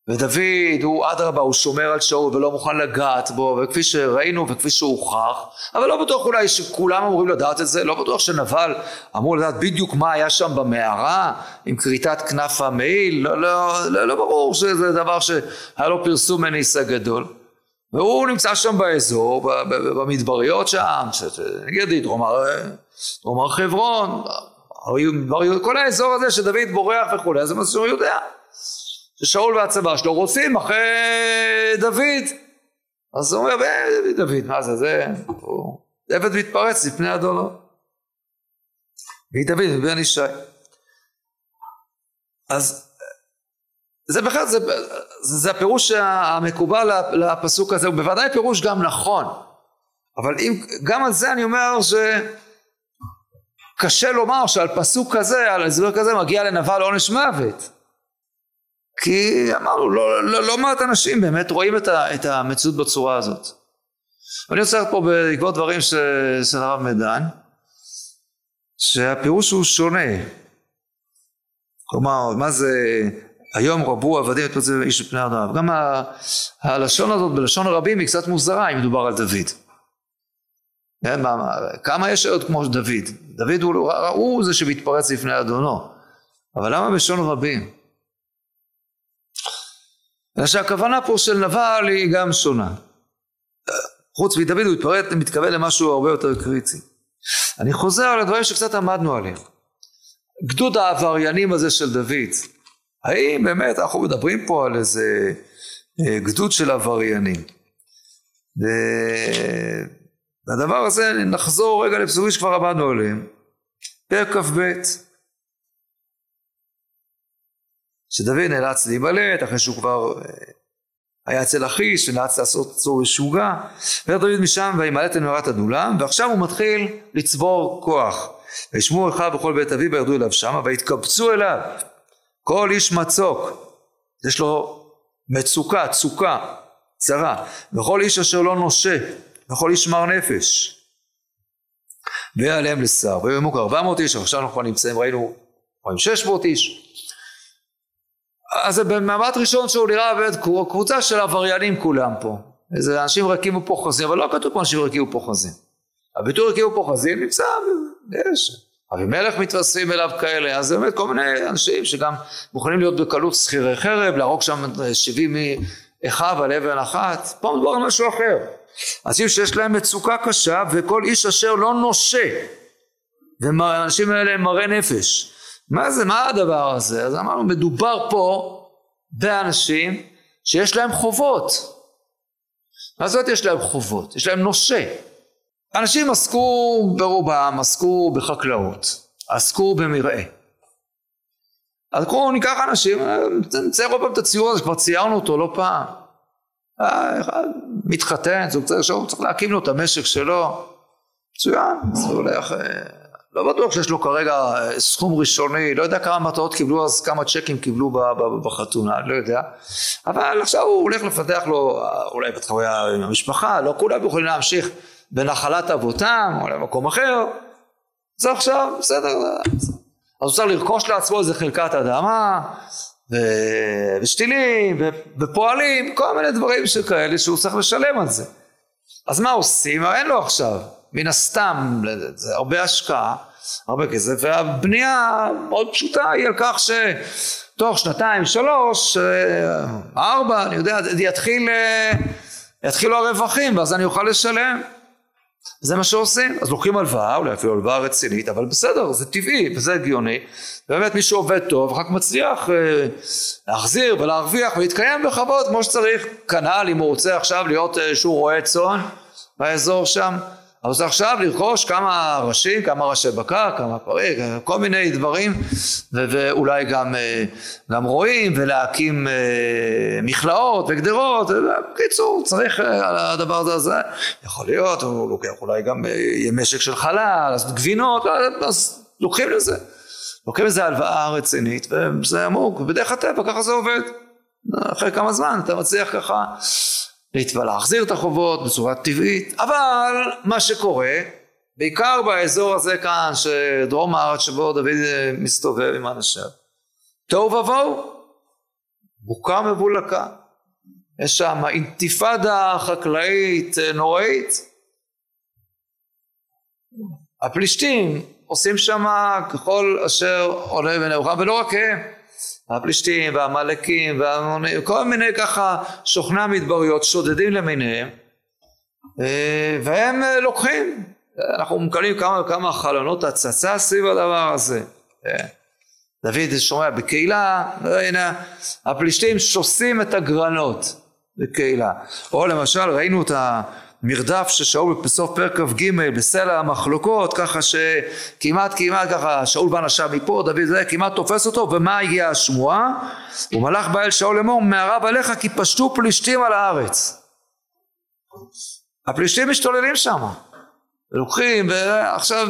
ודוד הוא אדרבה הוא שומר על שאול ולא מוכן לגעת בו וכפי שראינו וכפי שהוכח אבל לא בטוח אולי שכולם אמורים לדעת את זה לא בטוח שנבל אמור לדעת בדיוק מה היה שם במערה עם כריתת כנף המעיל לא, לא, לא, לא ברור שזה דבר שהיה לו פרסום מניסה גדול והוא נמצא שם באזור במדבריות שם נגיד דרום הר חברון כל האזור הזה שדוד בורח וכולי מה שהוא יודע ששאול והצבא שלו רודפים אחרי דוד. אז הוא אומר, דוד, מה זה, זה, הוא עבד מתפרץ לפני אדונו. והיא דוד מבן ישי. אז זה בכלל, זה, זה, הפירוש המקובל לפסוק הזה, הוא בוודאי פירוש גם נכון. אבל אם, גם על זה אני אומר ש... קשה לומר שעל פסוק כזה, על הסבר כזה, מגיע לנבל עונש מוות. כי אמרנו, לא, לא, לא מעט אנשים באמת רואים את, ה, את המציאות בצורה הזאת. אני רוצה פה בעקבות דברים של הרב מדן, שהפירוש הוא שונה. כלומר, מה זה היום רבו עבדים את זה איש מפני אדם. גם ה, הלשון הזאת בלשון הרבים היא קצת מוזרה אם מדובר על דוד. כן, כמה יש עוד כמו דוד? דוד הוא, הוא זה שמתפרץ לפני אדונו. אבל למה בלשון רבים? אלא שהכוונה פה של נבל היא גם שונה. חוץ מדוד הוא מתפרט, מתכוון למשהו הרבה יותר קריטי. אני חוזר על הדברים שקצת עמדנו עליהם. גדוד העבריינים הזה של דוד, האם באמת אנחנו מדברים פה על איזה אה, גדוד של עבריינים? והדבר הזה נחזור רגע לפסוקים שכבר עמדנו עליהם. פרק כ"ב שדוד נאלץ להימלט אחרי שהוא כבר אה, היה אצל אחיש ונאלץ לעשות צור משוגע ודוד משם וימלט אל מערת הדולם ועכשיו הוא מתחיל לצבור כוח. וישמעו אחיו בכל בית אביו וירדו אליו שמה ויתקבצו אליו. כל איש מצוק יש לו מצוקה צוקה צרה. וכל איש אשר לא נושה וכל איש מר נפש והיה עליהם לשר. והיו ימוק ארבע מאות איש עכשיו אנחנו נמצאים ראינו שש מאות איש אז במבט ראשון שהוא נראה באמת קבוצה של עבריינים כולם פה. איזה אנשים רכים ופוחזים, אבל לא כתוב פה אנשים רכים ופוחזים. הביטוי רכים ופוחזים נמצא, יש. אבימלך מתווספים אליו כאלה, אז באמת כל מיני אנשים שגם מוכנים להיות בקלות שכירי חרב, להרוג שם 70 מאחיו על אבן אחת, פה מדובר על משהו אחר. אנשים שיש להם מצוקה קשה וכל איש אשר לא נושה, והאנשים האלה הם מרי נפש. מה זה, מה הדבר הזה? אז אמרנו, מדובר פה באנשים שיש להם חובות. מה זאת יש להם חובות? יש להם נושה. אנשים עסקו ברובם, עסקו בחקלאות, עסקו במרעה. אז קחו ניקח אנשים, נצייר עוד פעם את הציור הזה, כבר ציירנו אותו לא פעם. אה, אחד מתחתן, זוג צריך להקים לו את המשק שלו. מצוין, הוא הולך... לא בטוח שיש לו כרגע אה, סכום ראשוני, לא יודע כמה מטרות קיבלו אז, כמה צ'קים קיבלו בחתונה, לא יודע. אבל עכשיו הוא הולך לפתח לו, אה, אולי בטח הוא היה עם המשפחה, לא כולם יכולים להמשיך בנחלת אבותם, או למקום אחר. זה עכשיו, בסדר. אז הוא צריך לרכוש לעצמו איזה חלקת אדמה, ושתילים, ופועלים, כל מיני דברים שכאלה שהוא צריך לשלם על זה. אז מה עושים? אין לו עכשיו. מן הסתם, זה הרבה השקעה, הרבה כסף, והבנייה מאוד פשוטה היא על כך שתוך שנתיים, שלוש, אה, ארבע, אני יודע, יתחיל, אה, יתחילו הרווחים ואז אני אוכל לשלם. זה מה שעושים, אז לוקחים הלוואה, אולי אפילו הלוואה רצינית, אבל בסדר, זה טבעי וזה הגיוני, באמת מי שעובד טוב, אחר כך מצליח אה, להחזיר ולהרוויח ולהתקיים בכבוד כמו שצריך, כנ"ל אם הוא רוצה עכשיו להיות שהוא רועה צאן באזור שם, אז עכשיו לרכוש כמה ראשים, כמה ראשי בקר, כמה פרים, כל מיני דברים, ו- ואולי גם, אה, גם רועים, ולהקים אה, מכלאות וגדרות, בקיצור, צריך אה, על הדבר הזה, יכול להיות, הוא לוקח אולי גם משק של חלל, אז גבינות, אז לוקחים לזה. לוקחים לזה הלוואה רצינית, וזה עמוק, בדרך הטבע ככה זה עובד. אחרי כמה זמן אתה מצליח ככה להחזיר את החובות בצורה טבעית, אבל מה שקורה, בעיקר באזור הזה כאן, שדרום הארץ שבו דוד מסתובב עם אנשיו, תוהו ובוהו, בוקה מבולקה, יש שם אינתיפאדה חקלאית נוראית, הפלישתים עושים שם ככל אשר עולה ונאוכה, ולא רק הם, הפלישתים והעמלקים והמונים, כל מיני ככה שוכני המדבריות, שודדים למיניהם, אה, והם אה, לוקחים, אנחנו מקבלים כמה וכמה חלונות הצצה סביב הדבר הזה. אה, דוד שומע בקהילה, הנה הפלישתים שוסים את הגרנות בקהילה. או למשל ראינו את ה... מרדף ששאול בסוף פרק כ"ג בסלע המחלוקות ככה שכמעט כמעט ככה שאול באנשיו מפה דוד זה כמעט תופס אותו ומה הגיעה השמועה? הוא מלך בא אל שאול לאמור מערב עליך כי פשטו פלישתים על הארץ הפלישתים משתוללים שם לוקחים ועכשיו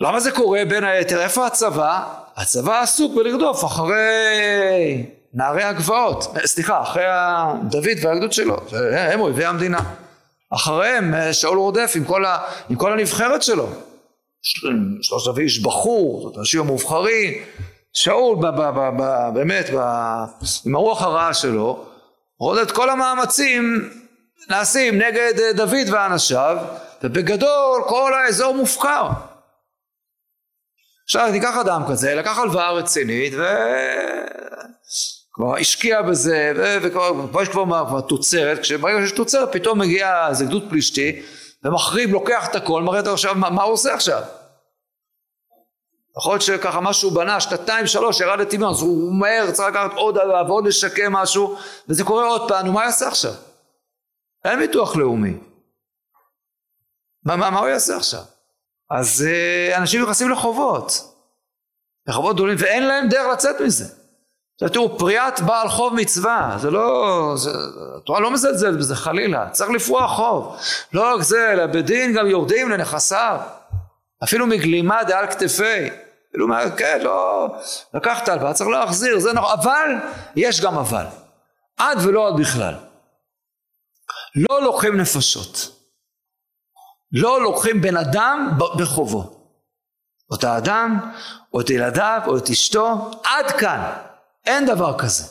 למה זה קורה בין היתר? איפה הצבא? הצבא עסוק בלרדוף אחרי נערי הגבעות, סליחה, אחרי דוד והגדוד שלו, הם אויבי המדינה. אחריהם שאול רודף עם כל, ה, עם כל הנבחרת שלו. שלושת אלפים איש בחור, אנשים המובחרים, שאול ב, ב, ב, ב, באמת ב, עם הרוח הרעה שלו, את כל המאמצים נעשים נגד דוד ואנשיו, ובגדול כל האזור מופקר. עכשיו ניקח אדם כזה, לקח הלוואה רצינית וכבר השקיע בזה וכבר יש כבר תוצרת, כשברגע שיש תוצרת פתאום מגיע איזה גדוד פלישתי ומחריב, לוקח את הכל, מראה את עכשיו, מה, מה הוא עושה עכשיו? יכול להיות שככה משהו בנה, שנתיים שלוש ירד לטבעון, אז הוא מהר צריך לקחת עוד עליו ועוד לשקם משהו וזה קורה עוד פעם, נו מה יעשה עכשיו? אין ביטוח לאומי. מה, מה, מה הוא יעשה עכשיו? אז uh, אנשים נכנסים לחובות, לחובות גדולים, ואין להם דרך לצאת מזה. עכשיו תראו, פריאת בעל חוב מצווה, זה לא, זה, התורה לא מזלזלת בזה חלילה, צריך לפרוע חוב. לא רק זה, אלא בדין גם יורדים לנכסיו, אפילו מגלימה דעל כתפי. כאילו, כן, לא, לקחת הלוואה, צריך להחזיר, זה נכון, אבל, יש גם אבל. עד ולא עד בכלל. לא לוקחים נפשות. לא לוקחים בן אדם בחובו. או את האדם, או את ילדיו, או את אשתו, עד כאן. אין דבר כזה.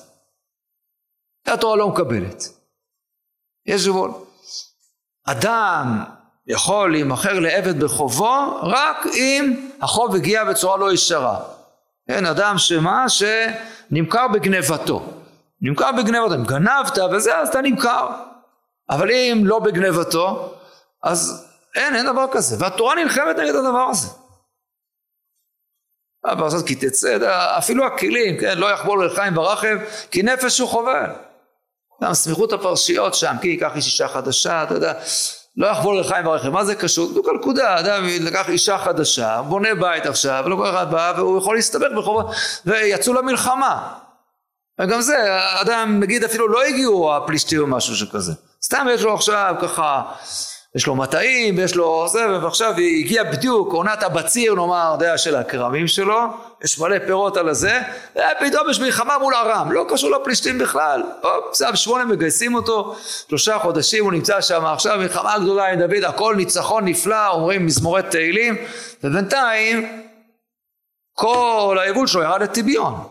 התורה לא מקבלת. יש גבול. אדם יכול להימכר לעבד בחובו רק אם החוב הגיע בצורה לא ישרה. כן, אדם שמה? שנמכר בגנבתו. נמכר בגנבתו. אם גנבת וזה, אז אתה נמכר. אבל אם לא בגנבתו, אז אין, אין דבר כזה. והתורה נלחמת נגד הדבר הזה. הפרשת כי תצא, אפילו הכלים, כן, לא יחבול לחיים ברכב, כי נפש הוא חובל. גם סמיכות הפרשיות שם, כי ייקח איש אישה חדשה, אתה יודע, לא יחבול לחיים ברכב, מה זה קשור? בדיוק הנקודה, אדם לקח אישה חדשה, בונה בית עכשיו, לא כל אחד בא, והוא יכול להסתבך בחובה, ויצאו למלחמה. וגם זה, אדם, נגיד אפילו לא הגיעו הפלישתים או משהו שכזה. סתם יש לו עכשיו ככה יש לו מטעים ויש לו זה ועכשיו הגיע בדיוק עונת הבציר נאמר יודע של הכרמים שלו. יש מלא פירות על הזה. ופתאום יש מלחמה מול ארם לא קשור לפלישתים בכלל. בסדר שמונה מגייסים אותו שלושה חודשים הוא נמצא שם. עכשיו מלחמה גדולה עם דוד הכל ניצחון נפלא אומרים מזמורי תהילים. ובינתיים כל היבול שלו ירד לטיביון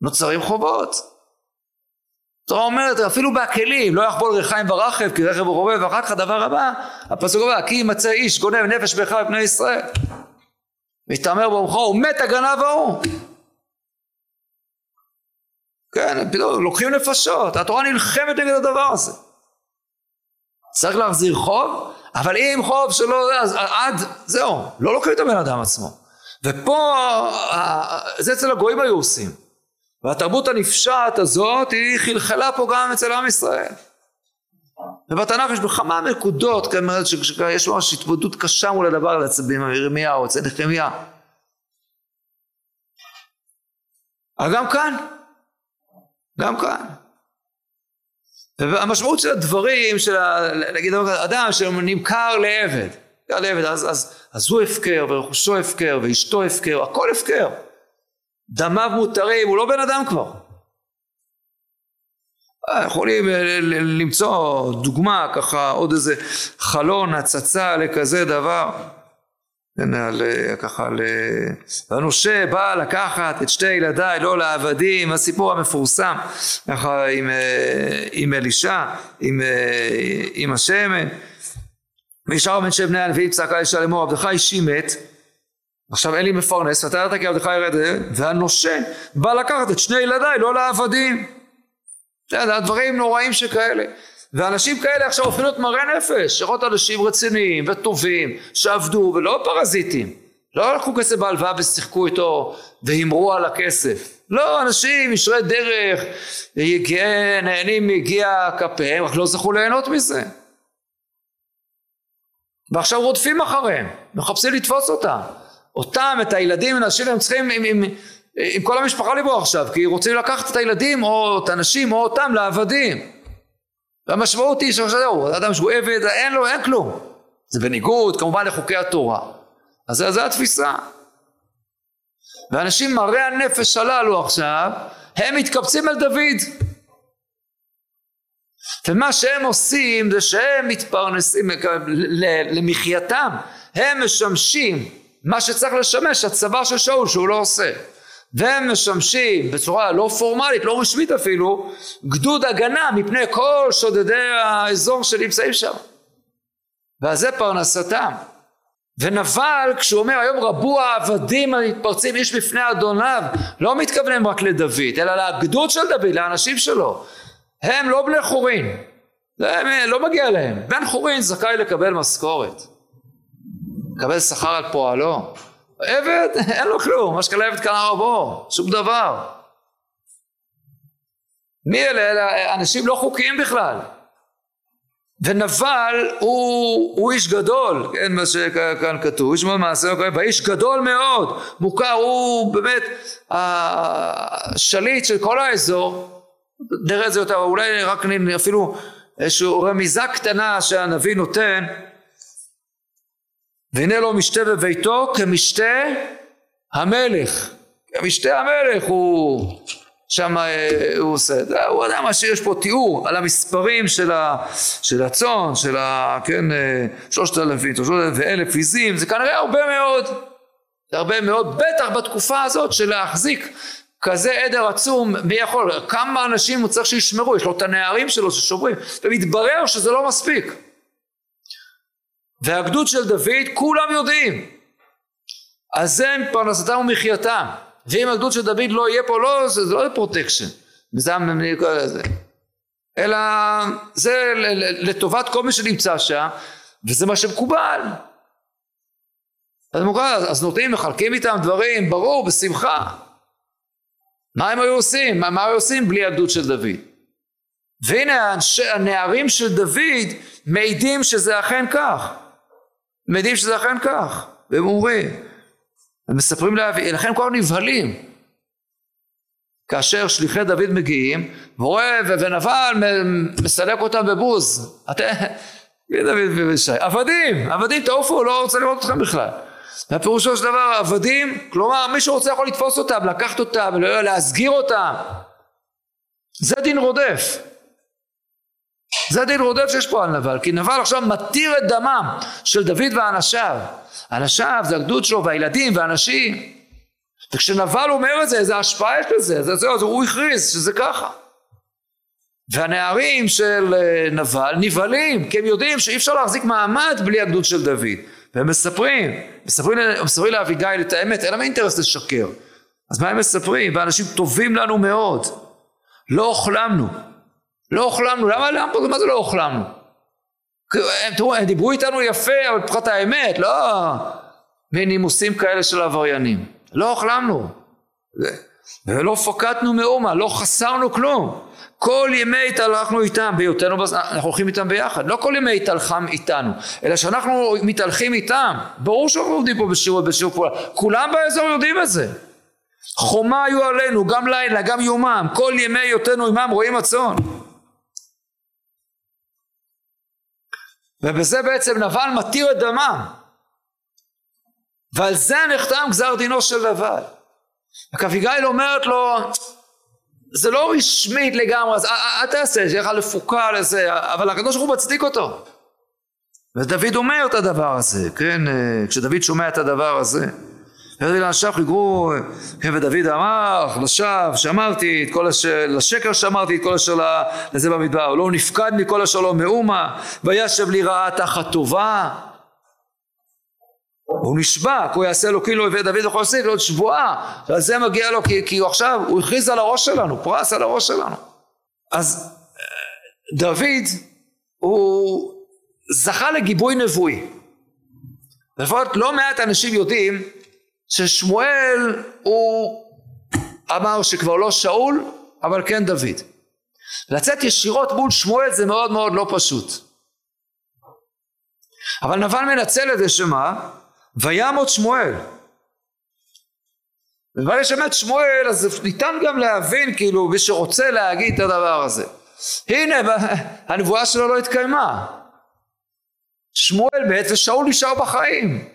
נוצרים חובות התורה אומרת אפילו בהכלים לא יחבול ריחיים ברכב כי רכב הוא רובה ואחר כך הדבר הבא הפסוק הבא כי ימצא איש גונב נפש באחד בני ישראל ויתעמר ברוחו ומת הגנב ההוא. כן פתאום לוקחים נפשות. התורה נלחמת נגד הדבר הזה. צריך להחזיר חוב אבל אם חוב שלא אז עד זהו לא לוקחים את הבן אדם עצמו. ופה זה אצל הגויים היו עושים והתרבות הנפשעת הזאת היא חלחלה פה גם אצל עם ישראל. ובתנ"ך יש בכמה נקודות, כלומר שיש ממש התמודדות קשה מול הדבר הזה בירמיהו, אצל נחמיה. אבל גם כאן, גם כאן. והמשמעות של הדברים, של נגיד אדם שנמכר לעבד, לעבד אז, אז, אז הוא הפקר ורכושו הפקר ואשתו הפקר, הכל הפקר. דמיו מותרים, הוא לא בן אדם כבר. אה, יכולים אה, למצוא דוגמה ככה עוד איזה חלון הצצה לכזה דבר. על, ככה ל... והנושה בא לקחת את שתי ילדיי לא לעבדים הסיפור המפורסם ככה עם, אה, עם אלישע עם, עם השמן. וישר בן שבני הנביאים צעקה אישה לאמור עבדך אישי מת עכשיו אין לי מפרנס, ואתה ירדת כי עבדך ירד, והנושה בא לקחת את שני ילדיי, לא לעבדים. זה דברים נוראים שכאלה. ואנשים כאלה עכשיו הופכים להיות מראי נפש, להיות אנשים רציניים וטובים, שעבדו ולא פרזיטים. לא לקחו כסף בהלוואה ושיחקו איתו והימרו על הכסף. לא, אנשים ישרי דרך, נהנים מיגיע כפיהם, רק לא זכו ליהנות מזה. ועכשיו רודפים אחריהם, מחפשים לתפוס אותם. אותם, את הילדים, אנשים הם צריכים עם, עם, עם כל המשפחה לברוח עכשיו, כי רוצים לקחת את הילדים או את הנשים או אותם לעבדים. והמשמעות היא שעכשיו זהו, אדם שהוא עבד, אין לו, אין כלום. זה בניגוד כמובן לחוקי התורה. אז זו התפיסה. ואנשים מראי הנפש הללו עכשיו, הם מתקבצים אל דוד. ומה שהם עושים זה שהם מתפרנסים למחייתם, הם משמשים מה שצריך לשמש הצבא של שאול שהוא לא עושה. והם משמשים בצורה לא פורמלית, לא רשמית אפילו, גדוד הגנה מפני כל שודדי האזור שנמצאים שם. ועל זה פרנסתם. ונבל כשהוא אומר היום רבו העבדים המתפרצים איש בפני אדוניו לא מתכוונים רק לדוד אלא לגדוד של דוד לאנשים שלו הם לא בני חורין הם, לא מגיע להם בן חורין זכאי לקבל משכורת לקבל שכר על פועלו? עבד אין לו כלום מה שכאלה עבד קנה רבו שום דבר. מי אלה? אלה אנשים לא חוקיים בכלל. ונבל הוא, הוא איש גדול, כן, מה שכאן כתוב, איש מאוד מעשה, והאיש גדול מאוד, מוכר, הוא באמת השליט של כל האזור, נראה את זה יותר, אולי רק אפילו איזושהי רמיזה קטנה שהנביא נותן, והנה לו משתה בביתו כמשתה המלך, כמשתה המלך הוא שם אה, הוא עושה את זה, הוא יודע מה שיש פה תיאור על המספרים של, ה, של הצאן, של ה... כן, אה, אלפים, שלושת אלפים ואלף עיזים, זה כנראה הרבה מאוד, זה הרבה מאוד, בטח בתקופה הזאת של להחזיק כזה עדר עצום, מי יכול, כמה אנשים הוא צריך שישמרו, יש לו את הנערים שלו ששומרים, ומתברר שזה לא מספיק. והגדוד של דוד כולם יודעים, אז זה פרנסתם ומחייתם. ואם הגדוד של דוד לא יהיה פה, לא, זה, לא פרוטקשן, מזעם זה, אלא זה לטובת כל מי שנמצא שם, וזה מה שמקובל. אז, מוקבל, אז נותנים, מחלקים איתם דברים, ברור, בשמחה. מה הם היו עושים? מה, מה היו עושים בלי הגדוד של דוד? והנה הנערים של דוד מעידים שזה אכן כך. מעידים שזה אכן כך. והם אומרים, הם מספרים לאבי, לכן הם הזמן נבהלים. כאשר שליחי דוד מגיעים, ורואה ונבל מסלק אותם בבוז. אתם, דוד וישי, עבדים, עבדים תעופו, לא רוצה לראות אתכם בכלל. והפירושו של דבר עבדים, כלומר מי שרוצה יכול לתפוס אותם, לקחת אותם, להסגיר אותם. זה דין רודף. זה דין רודף שיש פה על נבל, כי נבל עכשיו מתיר את דמם של דוד ואנשיו. אנשיו זה הגדוד שלו והילדים והנשים. וכשנבל אומר את זה, איזה השפעה יש לזה, זה, זה, זה, הוא הכריז שזה ככה. והנערים של אה, נבל נבהלים, כי הם יודעים שאי אפשר להחזיק מעמד בלי הגדוד של דוד. והם מספרים, מספרים, מספרים לאביגיל את האמת, אין להם אינטרס לשקר. אז מה הם מספרים? ואנשים טובים לנו מאוד. לא אוכלמנו. לא אוכלמנו, למה, למה, מה זה לא אוכלמנו? הם, תראו, הם דיברו איתנו יפה, אבל מבחינת האמת, לא מנימוסים כאלה של עבריינים. לא אוכלמנו. ולא פקדנו מאומה, לא חסרנו כלום. כל ימי התהלכנו איתם, בהיותנו, אנחנו הולכים איתם ביחד. לא כל ימי התהלכם איתנו, אלא שאנחנו מתהלכים איתם. ברור שאנחנו עובדים פה בשיעור, בשיעור פעולה. כולם באזור יודעים את זה. חומה היו עלינו, גם לילה, גם יומם. כל ימי היותנו עמם רואים הצאן. ובזה בעצם נבל מתיר את דמם. ועל זה נחתם גזר דינו של נבל. רק אביגיל אומרת לו זה לא רשמית לגמרי אז אל תעשה שיהיה לך לפוקה לזה אבל הקדוש ברוך הוא מצדיק אותו. ודוד אומר את הדבר הזה כן? כשדוד שומע את הדבר הזה ירדתי לאנשיו חיגרו, ודוד אמר, לשווא, שאמרתי את כל אשר, לשקר שאמרתי את כל אשר לזה במדבר, לא נפקד מכל אשר לא מאומה, וישב לי רעה תחת טובה. הוא נשבע, כי הוא יעשה לו כאילו הביא דוד יכול לעשות לו שבועה, ועל זה מגיע לו, כי, כי הוא עכשיו, הוא הכריז על הראש שלנו, פרס על הראש שלנו. אז דוד, הוא זכה לגיבוי נבואי. לפחות לא מעט אנשים יודעים ששמואל הוא אמר שכבר לא שאול אבל כן דוד. לצאת ישירות מול שמואל זה מאוד מאוד לא פשוט. אבל נבל מנצל את זה שמה? וימות שמואל. וברגע שמת שמואל אז ניתן גם להבין כאילו מי שרוצה להגיד את הדבר הזה. הנה הנבואה שלו לא התקיימה. שמואל מת ושאול נשאר בחיים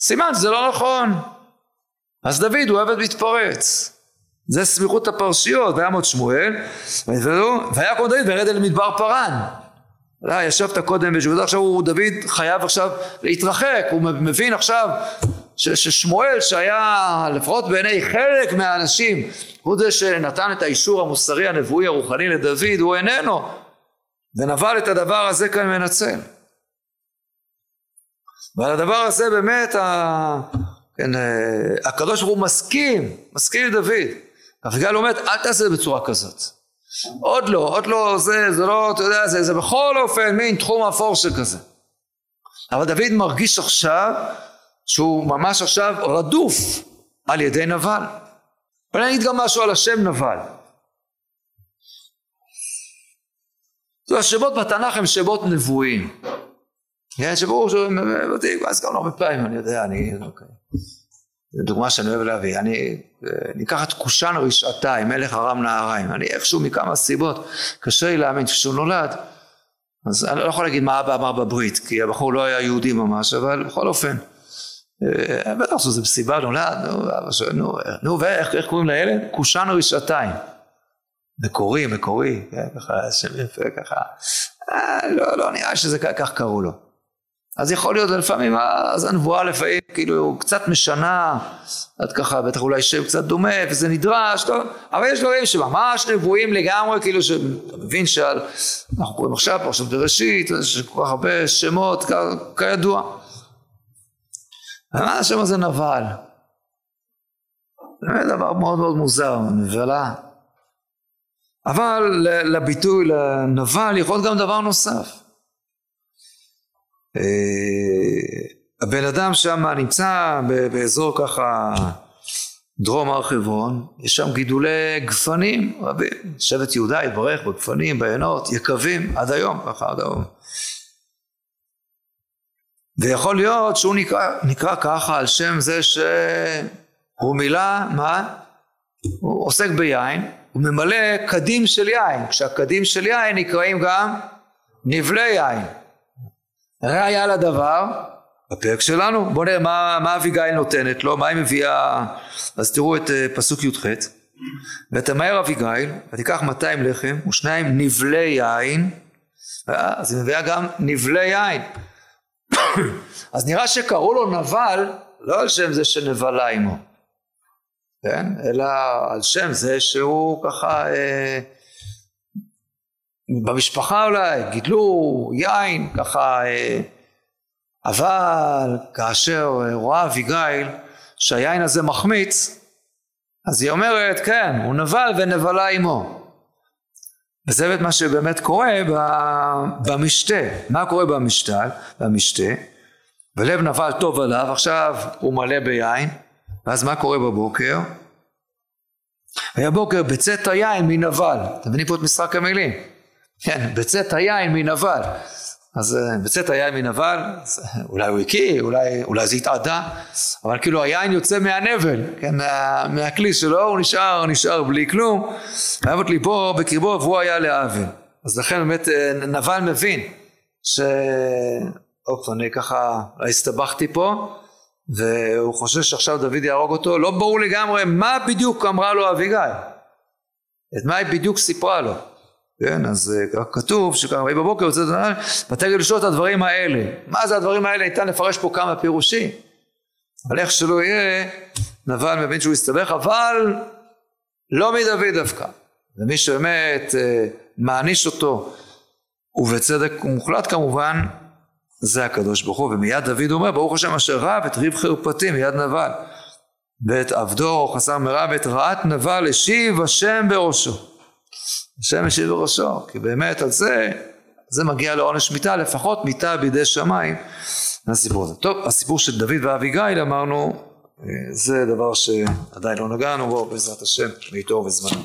סימן שזה לא נכון. אז דוד הוא עבד מתפרץ. זה סמיכות הפרשיות, ויעמוד שמואל, ויקום דוד וירד אל מדבר פרן. אתה ישבת קודם בשבילך, עכשיו הוא דוד חייב עכשיו להתרחק, הוא מבין עכשיו ששמואל שהיה לפחות בעיני חלק מהאנשים הוא זה שנתן את האישור המוסרי הנבואי הרוחני לדוד הוא איננו ונבל את הדבר הזה כאן מנצל ועל הדבר הזה באמת ה... כן, אה, הקדוש ברוך הוא מסכים, מסכים עם דוד. אביגיל אומרת אל תעשה את זה בצורה כזאת. עוד לא, עוד לא, זה, זה לא, אתה יודע, זה, זה בכל אופן מין תחום אפור שכזה. אבל דוד מרגיש עכשיו שהוא ממש עכשיו רדוף על ידי נבל. ואני אגיד גם משהו על השם נבל. השמות בתנ"ך הם שמות נבואיים. כן, שברור שהוא אז גם הרבה פעמים, אני יודע, אני, אוקיי. זו דוגמה שאני אוהב להביא, אני ניקח את קושן רשעתיים, מלך ארם נהריים, אני איכשהו מכמה סיבות, קשה לי להאמין כשהוא נולד, אז אני לא יכול להגיד מה אבא אמר בברית, כי הבחור לא היה יהודי ממש, אבל בכל אופן, אה, בטח שזה מסיבה נולד, שואל, נו, ואיך קוראים לילד? קושן רשעתיים. מקורי, מקורי, כן, ככה, שם יפה, ככה, אה, לא, לא נראה שזה כך קראו לו. אז יכול להיות לפעמים אז הנבואה לפעמים כאילו קצת משנה, עד ככה בטח אולי שם קצת דומה וזה נדרש, טוב, אבל יש דברים שממש נבואים לגמרי כאילו שאתה מבין שאנחנו קוראים עכשיו פרשת בראשית, יש כל כך הרבה שמות כ, כידוע. מה השם הזה נבל? זה דבר מאוד מאוד מוזר, נבלה. אבל לביטוי לנבל יכול להיות גם דבר נוסף. אה, הבן אדם שם נמצא באזור ככה דרום הר חברון, יש שם גידולי גפנים רבים, שבט יהודה יתברך בגפנים, בעינות, יקבים, עד היום, ככה עד היום. ויכול להיות שהוא נקרא, נקרא ככה על שם זה שהוא מילא, מה? הוא עוסק ביין, הוא ממלא קדים של יין, כשהקדים של יין נקראים גם נבלי יין. ראיה לדבר, בפרק שלנו, בואו נראה מה, מה אביגיל נותנת לו, מה היא מביאה, אז תראו את uh, פסוק י"ח, ותמהר אביגיל, ותיקח 200 לחם ושניים נבלי יין, אה, אז היא מביאה גם נבלי יין. <coughs> אז נראה שקראו לו נבל, לא על שם זה שנבלה עמו, כן? אלא על שם זה שהוא ככה אה, במשפחה אולי, גידלו יין, ככה, אה, אבל כאשר רואה אביגיל שהיין הזה מחמיץ, אז היא אומרת, כן, הוא נבל ונבלה עמו. וזה מה שבאמת קורה במשתה. מה קורה במשתה? במשתה? ולב נבל טוב עליו, עכשיו הוא מלא ביין, ואז מה קורה בבוקר? היה בוקר בצאת היין מנבל. אתם מבינים פה את משחק המילים? כן, בצאת היין מנבל. אז אה, בצאת היין מנבל, אולי הוא הקיא, אולי, אולי זה התאדה, אבל כאילו היין יוצא מהנבל, כן, מה, מהכלי שלו, הוא נשאר, נשאר בלי כלום, אהב את ליבו בקרבו והוא היה לעוול. אז לכן באמת אה, נבל מבין, ש... אופ, אני ככה הסתבכתי פה, והוא חושב שעכשיו דוד יהרוג אותו, לא ברור לגמרי מה בדיוק אמרה לו אביגיל, את מה היא בדיוק סיפרה לו. כן, אז uh, כתוב שככה ויהי בבוקר יוצא את הנעל ותגל לשאול את הדברים האלה. מה זה הדברים האלה? ניתן לפרש פה כמה פירושים. אבל איך שלא יהיה, נבל מבין שהוא הסתבך, אבל לא מדוד דווקא. ומי שבאמת uh, מעניש אותו, ובצדק מוחלט כמובן, זה הקדוש ברוך הוא. ומיד דוד אומר, ברוך השם אשר רב את ריב חרפתי מיד נבל. ואת עבדו חסר מרע ואת רעת נבל השיב השם בראשו. השם ישיב בראשו, כי באמת על זה, זה מגיע לעונש מיתה, לפחות מיתה בידי שמיים, הסיפור הזה. טוב, הסיפור של דוד ואביגיל אמרנו, אה, זה דבר שעדיין לא נגענו בו, בעזרת השם, בעיתו ובזמנו.